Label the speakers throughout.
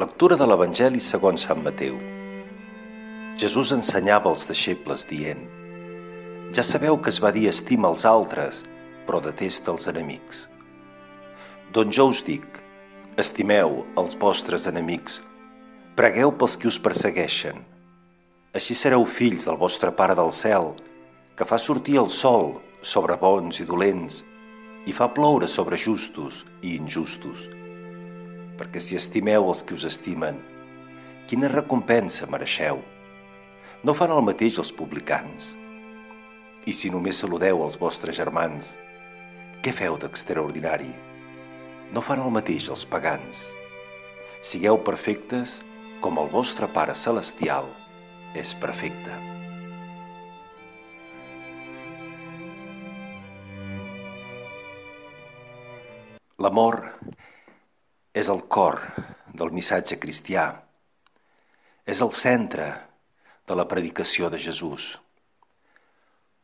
Speaker 1: Lectura de l'Evangeli segons Sant Mateu. Jesús ensenyava als deixebles dient Ja sabeu que es va dir estima els altres, però detesta els enemics. Doncs jo us dic, estimeu els vostres enemics, pregueu pels qui us persegueixen. Així sereu fills del vostre Pare del cel, que fa sortir el sol sobre bons i dolents i fa ploure sobre justos i injustos. Perquè si estimeu els que us estimen, quina recompensa mereixeu? No fan el mateix els publicans. I si només saludeu els vostres germans, què feu d'extraordinari? No fan el mateix els pagans. Sigueu perfectes com el vostre Pare Celestial és perfecte. L'amor és el cor del missatge cristià. És el centre de la predicació de Jesús.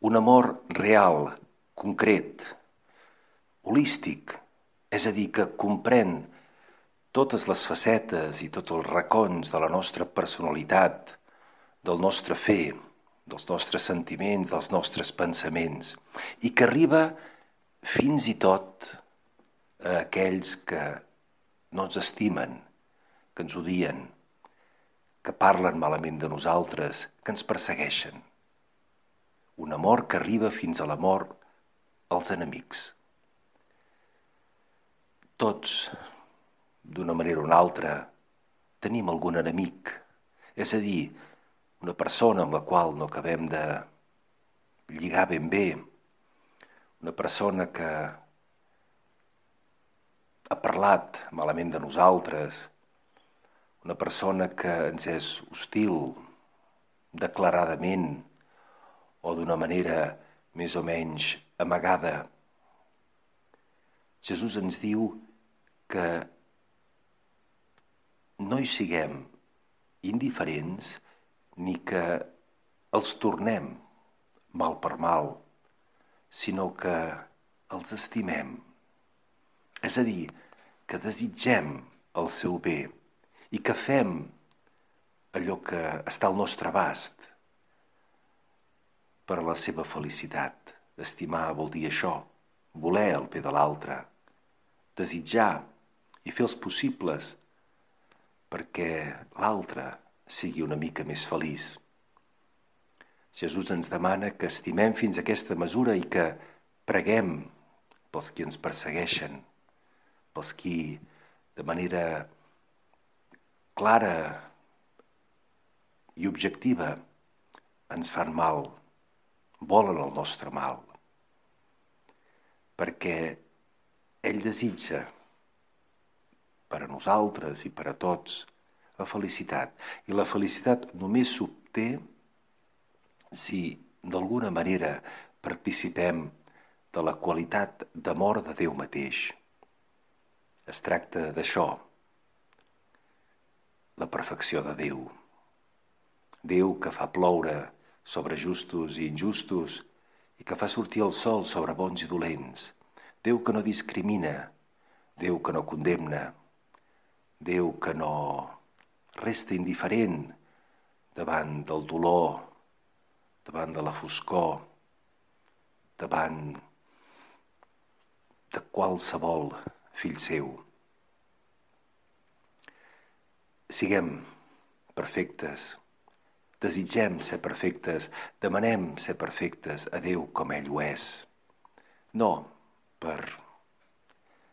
Speaker 1: Un amor real, concret, holístic, és a dir, que comprèn totes les facetes i tots els racons de la nostra personalitat, del nostre fer, dels nostres sentiments, dels nostres pensaments, i que arriba fins i tot a aquells que no ens estimen, que ens odien, que parlen malament de nosaltres, que ens persegueixen. Un amor que arriba fins a l'amor als enemics. Tots, d'una manera o una altra, tenim algun enemic, és a dir, una persona amb la qual no acabem de lligar ben bé, una persona que parlat malament de nosaltres, una persona que ens és hostil declaradament o d'una manera més o menys amagada. Jesús ens diu que no hi siguem indiferents ni que els tornem mal per mal, sinó que els estimem és a dir, que desitgem el seu bé i que fem allò que està al nostre abast per a la seva felicitat. Estimar vol dir això, voler el bé de l'altre, desitjar i fer els possibles perquè l'altre sigui una mica més feliç. Jesús ens demana que estimem fins a aquesta mesura i que preguem pels qui ens persegueixen, pels qui de manera clara i objectiva ens fan mal, volen el nostre mal, perquè ell desitja per a nosaltres i per a tots la felicitat. I la felicitat només s'obté si d'alguna manera participem de la qualitat d'amor de Déu mateix. Es tracta d'això, la perfecció de Déu. Déu que fa ploure sobre justos i injustos i que fa sortir el sol sobre bons i dolents. Déu que no discrimina, Déu que no condemna, Déu que no resta indiferent davant del dolor, davant de la foscor, davant de qualsevol fill seu. Siguem perfectes, desitgem ser perfectes, demanem ser perfectes a Déu com ell ho és. No per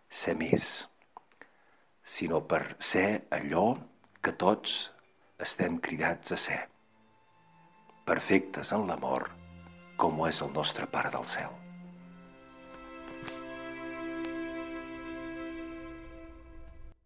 Speaker 1: ser més, sinó per ser allò que tots estem cridats a ser. Perfectes en l'amor, com ho és el nostre Pare del cel.